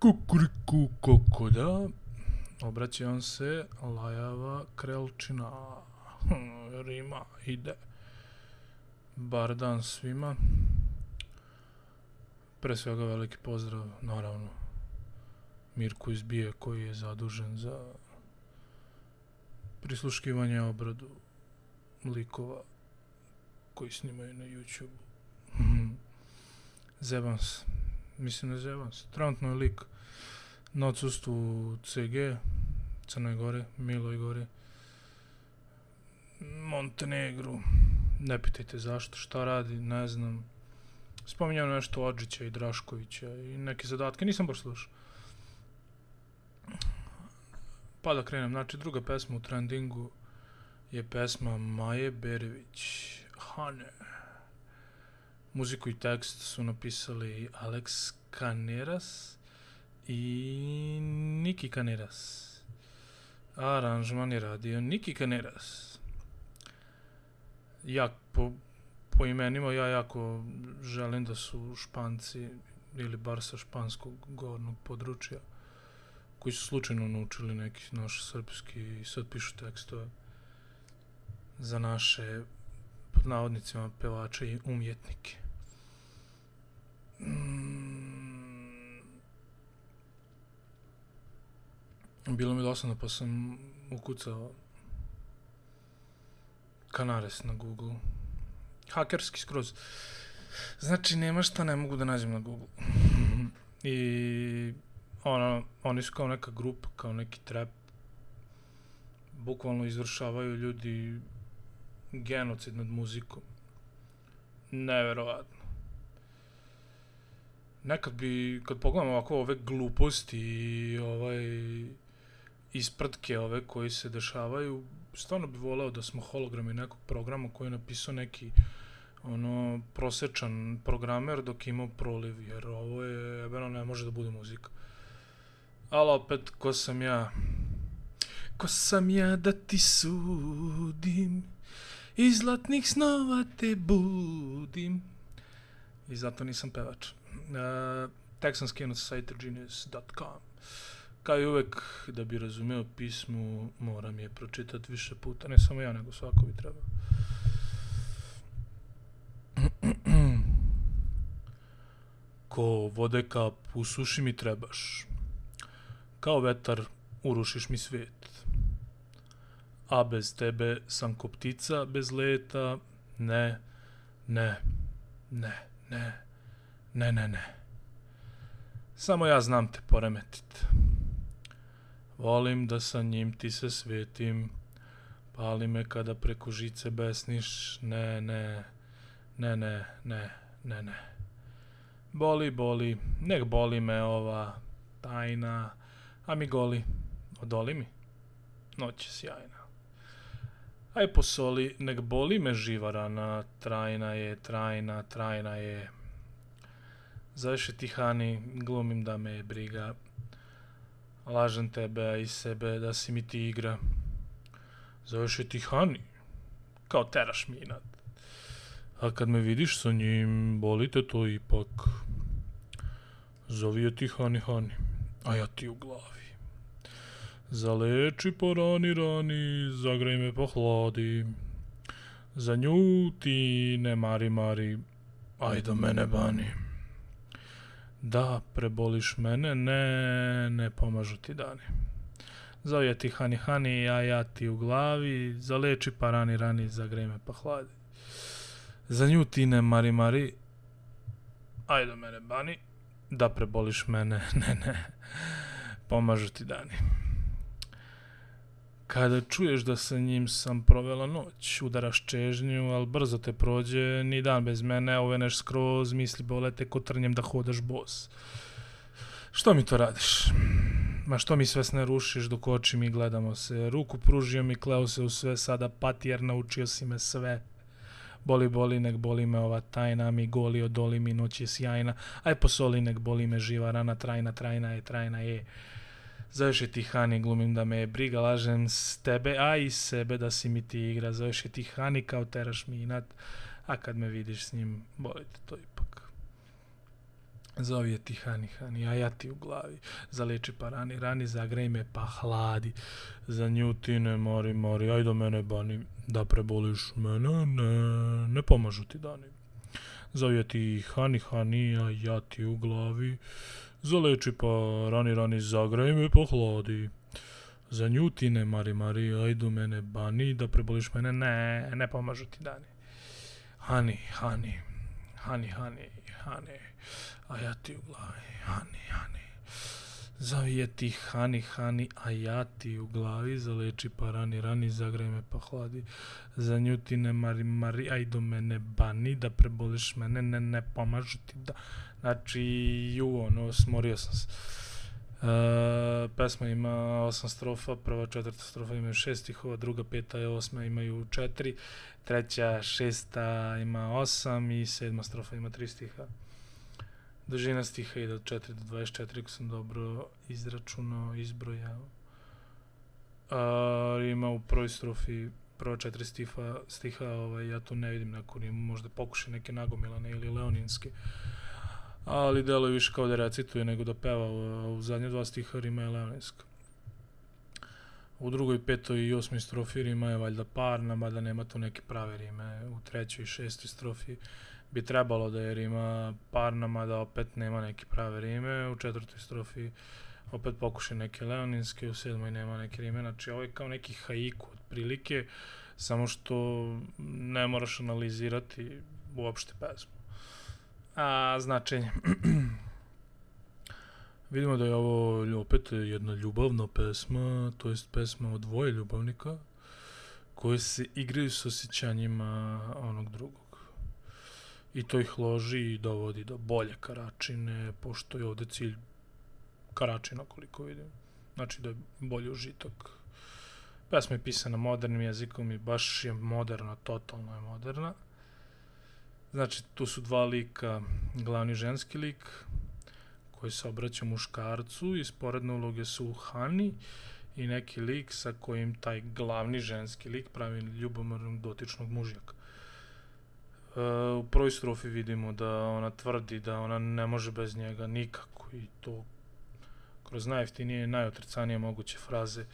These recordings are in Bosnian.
Kukuriku kokoda, obraća on se Lajava Krelčina. Rima ide. Bar dan svima. Pre svega veliki pozdrav, naravno, Mirku iz Bije koji je zadužen za prisluškivanje obradu likova koji snimaju na YouTube. Zebam se. Mislim ne zebam se. Trenutno je lik na odsustvu CG, Crnoj Gore, Miloj Gore, Montenegru. Ne pitajte zašto, šta radi, ne znam. Spominjao nešto Odžića i Draškovića i neke zadatke, nisam baš slušao. Pa da krenem, znači druga pesma u trendingu je pesma Maje Berević, Hane. Muziku i tekst su napisali Alex Caneras i Niki Caneras. Aranžman je radio Niki Caneras. Ja, po, po imenima, ja jako želim da su španci ili bar sa španskog govornog područja koji su slučajno naučili neki naš srpski i sad pišu tekstove za naše pod navodnicima pevače i umjetnike. Mm. Bilo mi dosadno pa sam ukucao Kanares na Google. Hakerski skroz. Znači, nema šta ne mogu da nađem na Google. I ono, oni su kao neka grupa, kao neki trap. Bukvalno izvršavaju ljudi genocid nad muzikom. Neverovatno. Nekad bi, kad pogledam ovako ove gluposti i ovaj ispratke ove koji se dešavaju, stvarno bi voleo da smo hologrami nekog programa koji je napisao neki ono prosečan programer dok ima proliv, jer ovo je, jebeno, ne može da bude muzika. Ali opet, ko sam ja? Ko sam ja da ti sudim? Iz zlatnih snova te budim. I zato nisam pevač. Eh, uh, tek sam genius.com. Kao i uvek, da bi razumeo pismu, moram je pročitati više puta. Ne samo ja, nego svako bi trebao. Ko vode kap, u suši mi trebaš. Kao vetar, urušiš mi svijet a bez tebe sam ko ptica bez leta, ne, ne, ne, ne, ne, ne, ne. Samo ja znam te poremetit. Volim da sa njim ti se svetim, pali me kada preko žice besniš, ne, ne, ne, ne, ne, ne, ne. Boli, boli, nek boli me ova tajna, a mi goli, odoli mi, noć je sjajna. Aj posoli, nek boli me živa rana, trajna je, trajna, trajna je. Zaviše ti, Hani, glumim da me je briga. Lažem tebe, a i sebe, da si mi ti igra. Zaviše ti, Hani, kao teraš mi inat. A kad me vidiš sa njim, boli te to ipak. Zovio ti, Hani, Hani, a ja ti u glavi. Zaleči po rani rani, zagraj me po hladi. Za nju ti ne mari mari, aj do mene bani. Da, preboliš mene, ne, ne pomažu ti dani. Zove ti hani hani, ja ja ti u glavi, zaleči pa rani rani, zagrej me pa hladi. Za nju ti ne mari mari, ajde mene bani. Da, preboliš mene, ne, ne, pomažu ti dani. Kada čuješ da sa njim sam provela noć, udaraš čežnju, ali brzo te prođe, ni dan bez mene, oveneš skroz, misli bole te kotrnjem da hodaš bos. Što mi to radiš? Ma što mi sve sne rušiš dok oči mi gledamo se? Ruku pružio mi, kleo se u sve, sada pati jer naučio si me sve. Boli, boli, nek boli me ova tajna, mi goli, odoli mi, noć je sjajna. Aj posoli, nek boli me živa rana, trajna, trajna je, trajna je. Zoveš je ti Hani, glumim da me je briga, lažem s tebe, a i sebe da si mi ti igra. Zoveš je ti Hani, kao teraš mi inat, a kad me vidiš s njim, boli te to ipak. Zovi je ti hani hani, a ja ti u glavi. Zaleči pa rani, rani, zagrej me pa hladi. Za nju ti ne mori, mori, aj do mene bani, da preboliš mene, ne, ne pomažu ti dani. Zovi je ti hani hani, a ja ti u glavi. Zaleči pa rani, rani, zagrej me po hladi. Za nju ti ne mari, mari, ajdu mene bani, da preboliš mene, ne, ne pomažu ti dani. Hani, hani, hani, hani, hani a ja ti u glavi, Hani, Hani. Zavije ti Hani, Hani, a ja ti u glavi, zaleči pa rani, rani, zagrej me pa hladi. Za nju ti ne mari, mari, aj do mene bani, da preboliš mene, ne, ne pomažu ti da. Znači, ju, ono, smorio sam se. E, pesma ima osam strofa, prva četvrta strofa imaju šest stihova, druga peta i osma imaju četiri, treća šesta ima osam i sedma strofa ima tri stiha. Dužina stiha ide od 4 do 24, ako sam dobro izračunao, izbrojao. A, ima u prvoj strofi prva četiri stiha, stiha ovaj, ja to ne vidim na kurim, možda pokuša neke nagomilane ili leoninske. Ali delo je više kao da recituje nego da peva. U, u zadnje dva stiha rima je leoninska. U drugoj, petoj i osmoj strofi rima je valjda parna, mada nema to neke prave rime. U trećoj i šestoj strofi bi trebalo da je rima parnama, da opet nema neke prave rime, u četvrtoj strofi opet pokušaj neke leoninske, u sedmoj nema neke rime, znači ovo je kao neki haiku otprilike, samo što ne moraš analizirati uopšte pesmu. A značenje. Vidimo da je ovo opet jedna ljubavna pesma, to jest pesma o dvoje ljubavnika koji se igraju s osjećanjima onog drugog i to ih loži i dovodi do bolje karačine, pošto je ovde cilj karačina, koliko vidim. Znači da je bolji užitak. Pesma je pisana modernim jezikom i baš je moderna, totalno je moderna. Znači, tu su dva lika, glavni ženski lik, koji se obraća muškarcu i sporedne uloge su Hani i neki lik sa kojim taj glavni ženski lik pravi ljubomornog dotičnog mužjaka. Uh, u prvoj strofi vidimo da ona tvrdi da ona ne može bez njega nikako i to kroz najjeftinije i najotrcanije moguće fraze.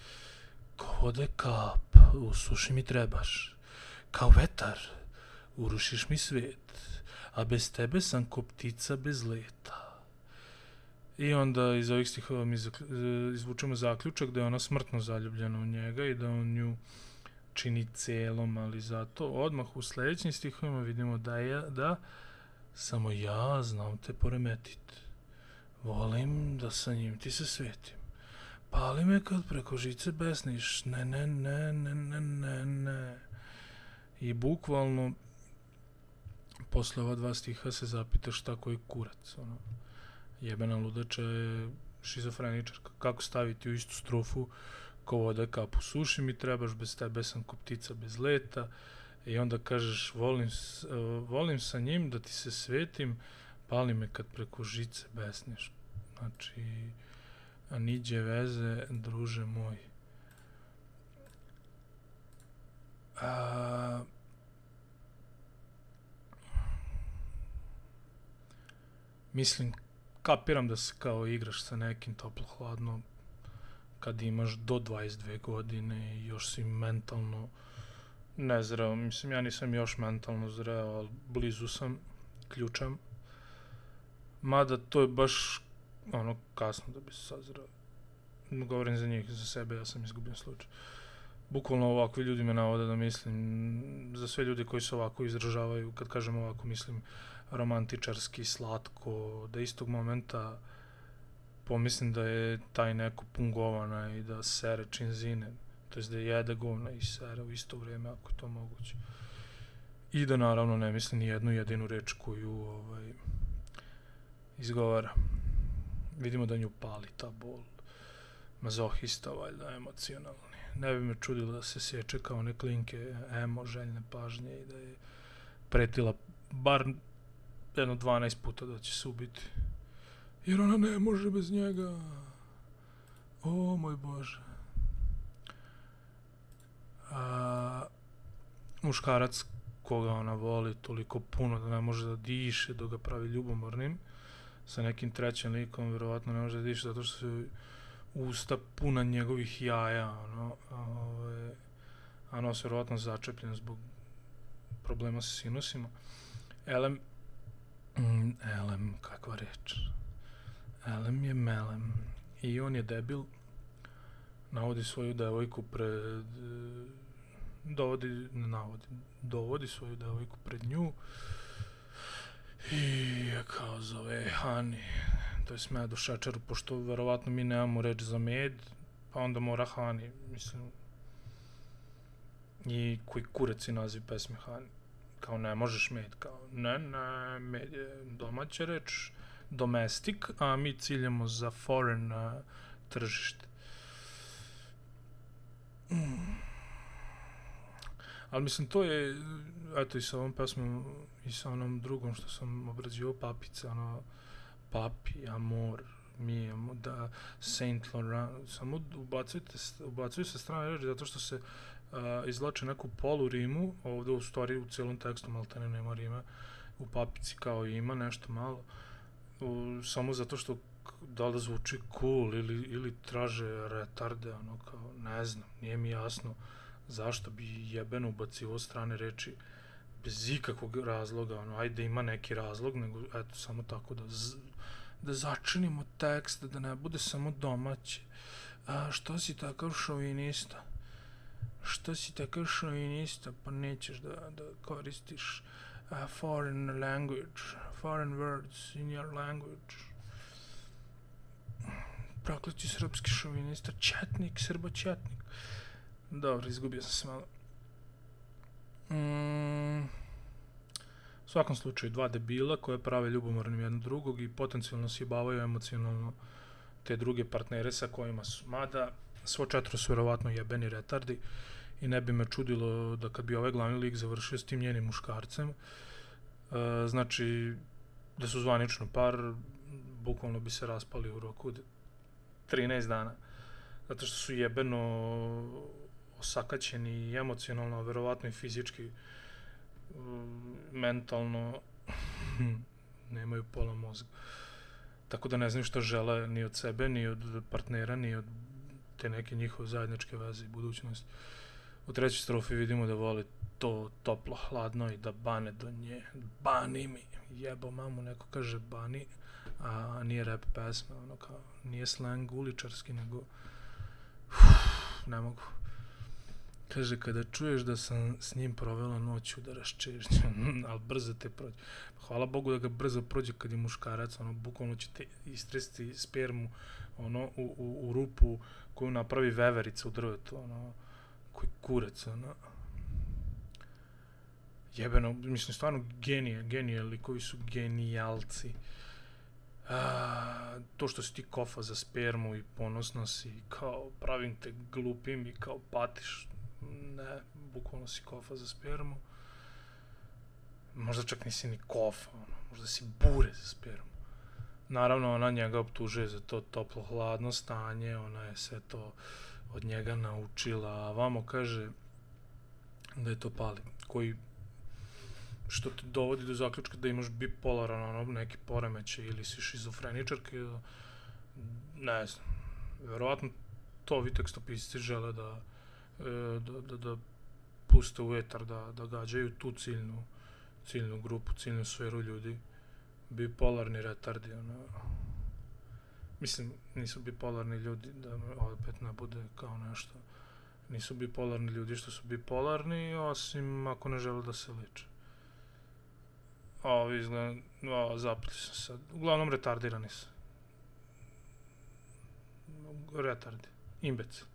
Kao vode kap, suši mi trebaš, kao vetar, urušiš mi svet, a bez tebe sam ko ptica bez leta. I onda iz ovih stihova mi eh, izvučemo zaključak da je ona smrtno zaljubljena u njega i da on nju čini celom, ali zato odmah u sljedećim stihovima vidimo da je da samo ja znam te poremetit. Volim da sa njim ti se svetim. Pali me kad preko žice besniš, ne, ne, ne, ne, ne, ne, ne. I bukvalno posle ova dva stiha se zapitaš šta koji kurac. Ono. Jebena ludača je šizofreničarka. Kako staviti u istu strofu ko voda kapu suši mi trebaš, bez tebe sam ko ptica bez leta. I onda kažeš, volim, volim sa njim da ti se svetim, pali me kad preko žice besneš. Znači, a niđe veze, druže moj. A, mislim, kapiram da se kao igraš sa nekim toplo-hladno, kad imaš do 22 godine i još si mentalno nezreo. Mislim, ja nisam još mentalno zreo, ali blizu sam, ključam. Mada to je baš ono kasno da bi se sazreo. Govorim za njih, za sebe, ja sam izgubio slučaj. Bukvalno ovakvi ljudi me navode da mislim, za sve ljude koji se ovako izražavaju, kad kažem ovako, mislim romantičarski, slatko, da istog momenta pomislim da je taj neko pun govana i da sere činzine, to jest da jede govna i sere u isto vrijeme ako je to moguće. I da naravno ne misli ni jednu jedinu reč koju ovaj, izgovara. Vidimo da nju pali ta bol. Mazohista, valjda, emocionalni. Ne bi me čudilo da se sječe kao one klinke emo, željne pažnje i da je pretila bar jedno 12 puta da će se ubiti jer ona ne može bez njega. O moj Bože. A, muškarac koga ona voli toliko puno da ne može da diše, dok ga pravi ljubomornim, sa nekim trećim likom, vjerovatno ne može da diše zato što su usta puna njegovih jaja, ono, a, ove, a nos vjerovatno začepljen zbog problema sa sinusima. Elem, mm, elem, kakva reč. Elem je melem. I on je debil, navodi svoju devojku pred dovodi, ne navodi, dovodi svoju devojku pred nju. I kao zove Hani, to je sme do šečeru, pošto verovatno mi nemamo reč za med, pa onda mora Hani, mislim, i koji kurac je naziv pesme Hani, kao ne možeš med, kao ne, ne, med je domaća reč, domestic, a mi ciljamo za foreign uh, tržište. Mm. Ali mislim, to je, eto i sa ovom pesmom i sa onom drugom što sam obrađivao papica, ono, papi, amor, mi, imamo da, Saint Laurent, samo ubacujte, ubacuju se strane reči zato što se uh, izlače neku polu rimu, ovdje u stvari u cijelom tekstu malo te nema rime, u papici kao ima nešto malo, samo zato što da li zvuči cool ili, ili traže retarde, ono kao, ne znam, nije mi jasno. Zašto bi jebeno ubacivo strane reči bez ikakvog razloga, ono, ajde ima neki razlog, nego eto, samo tako da, z, da začinimo tekst, da ne bude samo domaće. A, što si takav šovinista? Što si takav šovinista? Pa nećeš da, da koristiš a, foreign language, foreign words in your language. Prokleti srpski šovinista, četnik, srbočetnik. Dobro, izgubio sam se malo. Mm, u svakom slučaju, dva debila koje prave ljubomornim jedno drugog i potencijalno sjebavaju emocionalno te druge partnere sa kojima su. Mada, svo četiri su vjerovatno jebeni retardi i ne bi me čudilo da kad bi ovaj glavni lik završio s tim njenim muškarcem, e, znači da su zvanično par, bukvalno bi se raspali u roku 13 dana. Zato što su jebeno osakaćeni i emocionalno, verovatno i fizički, mentalno, nemaju pola mozga. Tako da ne znam što žele ni od sebe, ni od partnera, ni od te neke njihove zajedničke veze i budućnosti. U trećoj strofi vidimo da voli to toplo, hladno i da bane do nje. Bani mi, jebo mamu, neko kaže bani, a nije rap pesma, ono kao, nije slang uličarski, nego uf, ne mogu. Kaže, kada čuješ da sam s njim provela noć, udaraš čežnju, ali brzo te prođe. Pa hvala Bogu da ga brzo prođe kad je muškarac, ono, bukvalno će te istresti spermu, ono, u, u, u rupu koju napravi veverica u drvetu, ono, koji kurac, ono. Jebeno, mislim, stvarno genije, genije, likovi su genijalci. A, to što si ti kofa za spermu i ponosno si, kao pravim te glupim i kao patiš, ne, bukvalno si kofa za spermu. Možda čak nisi ni kofa, ono, možda si bure za spermu. Naravno, ona njega optužuje za to toplo-hladno stanje, ona je sve to od njega naučila, a vamo kaže da je to pali, koji što te dovodi do zaključka da imaš bipolaran ono, neki poremeće ili si šizofreničarka, ne znam, verovatno to vi tekstopisci žele da, e, da, da, da puste u etar, da, da gađaju tu ciljnu, ciljnu grupu, ciljnu sferu ljudi. Bipolarni retardi, ono. Mislim, nisu bipolarni ljudi, da ono, opet ne bude kao nešto. Nisu bipolarni ljudi što su bipolarni, osim ako ne žele da se liče. A ovi izgleda, o, zapili sam sad. Uglavnom retardirani su. Retardi. Imbecil.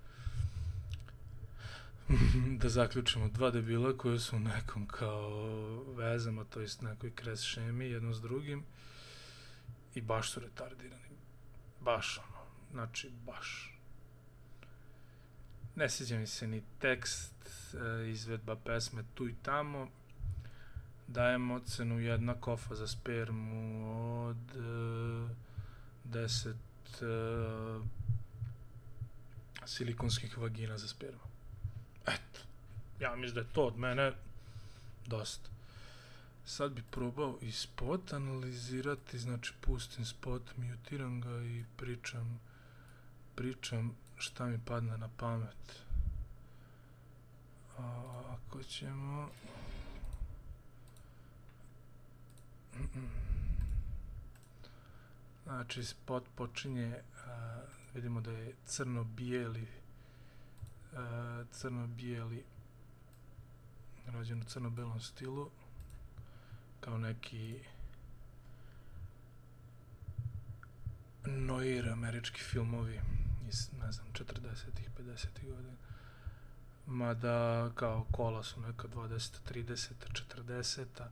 da zaključimo dva debila koje su u nekom kao vezama, to jest nekoj kres šemi jedno s drugim i baš su retardirani. Baš ono, znači baš. Ne sjeća mi se ni tekst, e, izvedba pesme tu i tamo. Dajem ocenu jedna kofa za spermu od e, deset e, silikonskih vagina za spermu. Eto. Ja mislim da je to od mene dosta. Sad bi probao i spot analizirati, znači pustim spot, mutiram ga i pričam, pričam šta mi padne na pamet. A, ako ćemo... Znači, spot počinje, a, vidimo da je crno-bijeli, crno-bijeli, rođen u crno-belom stilu, kao neki noir američki filmovi iz, ne znam, 40-ih, 50-ih godina. Mada, kao kola su neka 20, 30, 40, -a.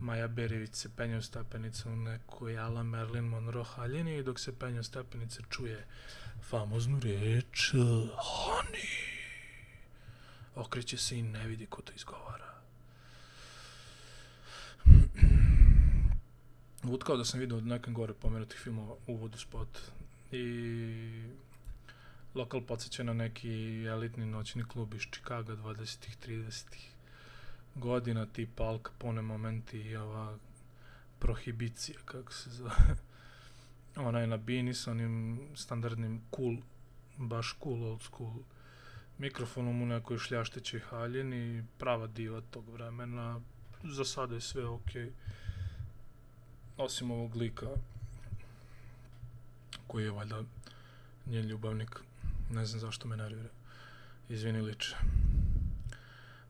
Maja Berivić se penje u stepenicu u nekoj Ala Merlin Monroe haljini i dok se penje u stepenice čuje famoznu reč Honey. Okreće se i ne vidi ko to izgovara. Utkao da sam vidio od nekem gore pomenutih filmova uvodu spot i lokal podsjeća na neki elitni noćni klub iz Čikaga 20-ih, 30-ih godina tipa Al Capone momenti i ova prohibicija, kako se zove. Ona je na bini sa onim standardnim cool, baš cool, old school mikrofonom u nekoj šljaštećoj haljini, prava diva tog vremena. Za sada je sve okej. Okay. Osim ovog lika koji je valjda njen ljubavnik. Ne znam zašto me nervira. Izvini liče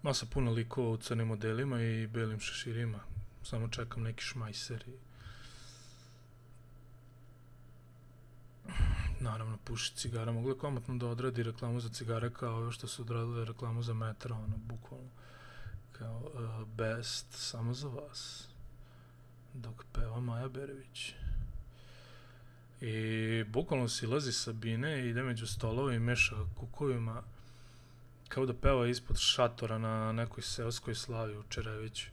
masa puno likova u crnim modelima i belim šeširima. Samo čekam neki šmajser i... Naravno, puši cigara. Mogu komatno komotno da odradi reklamu za cigare kao ovo što su odradili reklamu za metra, ono, bukvalno. Kao, uh, best, samo za vas. Dok peva Maja Berević. I bukvalno silazi sa bine i ide među stolove i meša kukovima kao da peva ispod šatora na nekoj seoskoj slavi u Čereviću,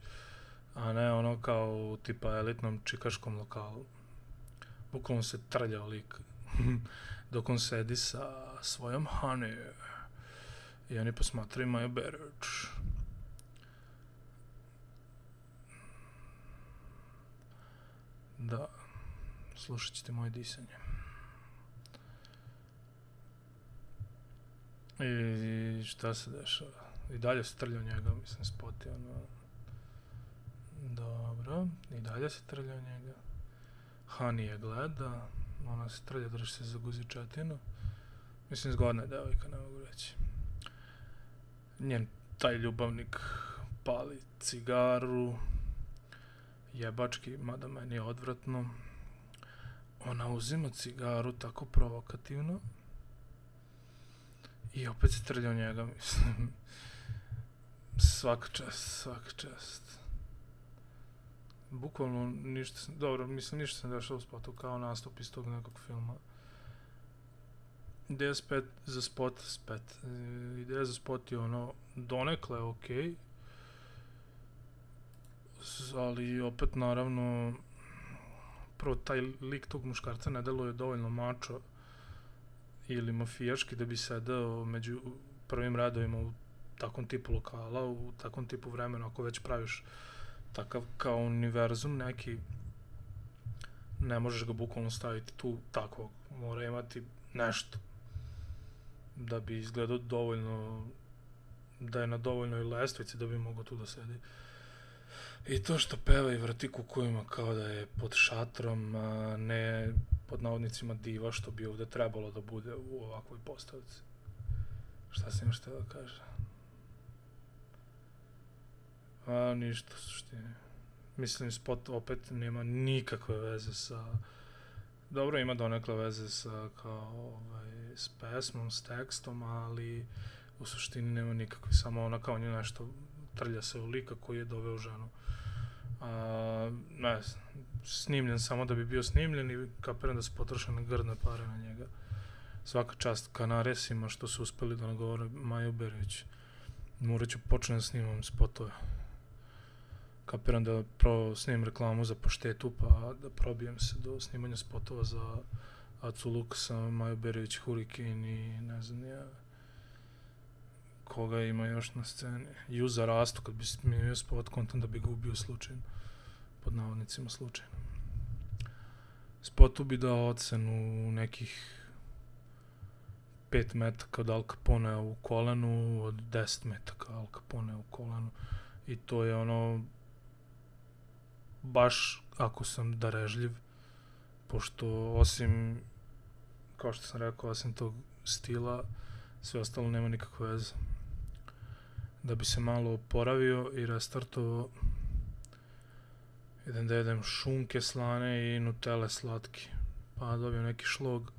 a ne ono kao u tipa elitnom čikaškom lokalu. Bukvalno se trlja lik dok on sedi sa svojom honey i oni posmatraju Maja Berović. Da, slušat ćete moje disanje. I šta se dešava? I dalje se trlja njega, mislim, spoti, ono... Dobro, i dalje se trlja njega. Hani je gleda, ona se trlja, drži se za guzičetinu. Mislim, zgodna je devojka, ne mogu reći. Njen taj ljubavnik pali cigaru, jebački, mada meni je odvratno. Ona uzima cigaru tako provokativno, I opet se trlja u njega, mislim. Svaka čast, svaka čast. Bukvalno ništa, dobro, mislim, ništa sam dešao u spotu kao nastup iz tog nekog filma. Ideja spet za spot, spet. Ideja za spot je ono, donekle okej. Okay, ali opet, naravno, prvo, taj lik tog muškarca ne deluje dovoljno mačo ili mafijaški da bi sedao među prvim radovima u takvom tipu lokala, u takvom tipu vremena, ako već praviš takav kao univerzum neki, ne možeš ga bukvalno staviti tu takvog, mora imati nešto da bi izgledao dovoljno da je na dovoljnoj lestvici da bi mogao tu da sedi. I to što peva i vrti kukovima kao da je pod šatrom, a ne pod navodnicima diva što bi ovde trebalo da bude u ovakvoj postavci. Šta se još da kaže? A ništa suštine. Mislim, spot opet nema nikakve veze sa... Dobro, ima donekle veze sa kao, ovaj, s pesmom, s tekstom, ali u suštini nema nikakve. Samo ona kao nje nešto trlja se u lika koji je doveo ženu. A, ne znam, snimljen samo da bi bio snimljen i kapiram da se potrošene grdne pare na njega. Svaka čast kanaresima što su uspeli da nagovore Maju Berović. Morat ću početi da snimam spotove. Kapiram da pro snimim reklamu za poštetu pa da probijem se do snimanja spotova za Acu Lukasa, Maju Berović, Hurikin i ne znam ja koga ima još na sceni. Juza rastu, kad bi smijenio spot kontent da bi ga ubio slučajno. Pod navodnicima slučajno. Spotu bi dao ocenu nekih 5 metaka od Al Capone u kolenu, od 10 metaka Al Capone u kolenu. I to je ono, baš ako sam darežljiv, pošto osim, kao što sam rekao, osim tog stila, sve ostalo nema nikakve veze. Da bi se malo oporavio i restartovao, idem da jedem šunke slane i nutele slatke. Pa dobijem neki šlog,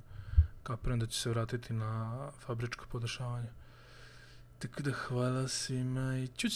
kapiram da ću se vratiti na fabričko podešavanje. Tako da hvala svima i čuć!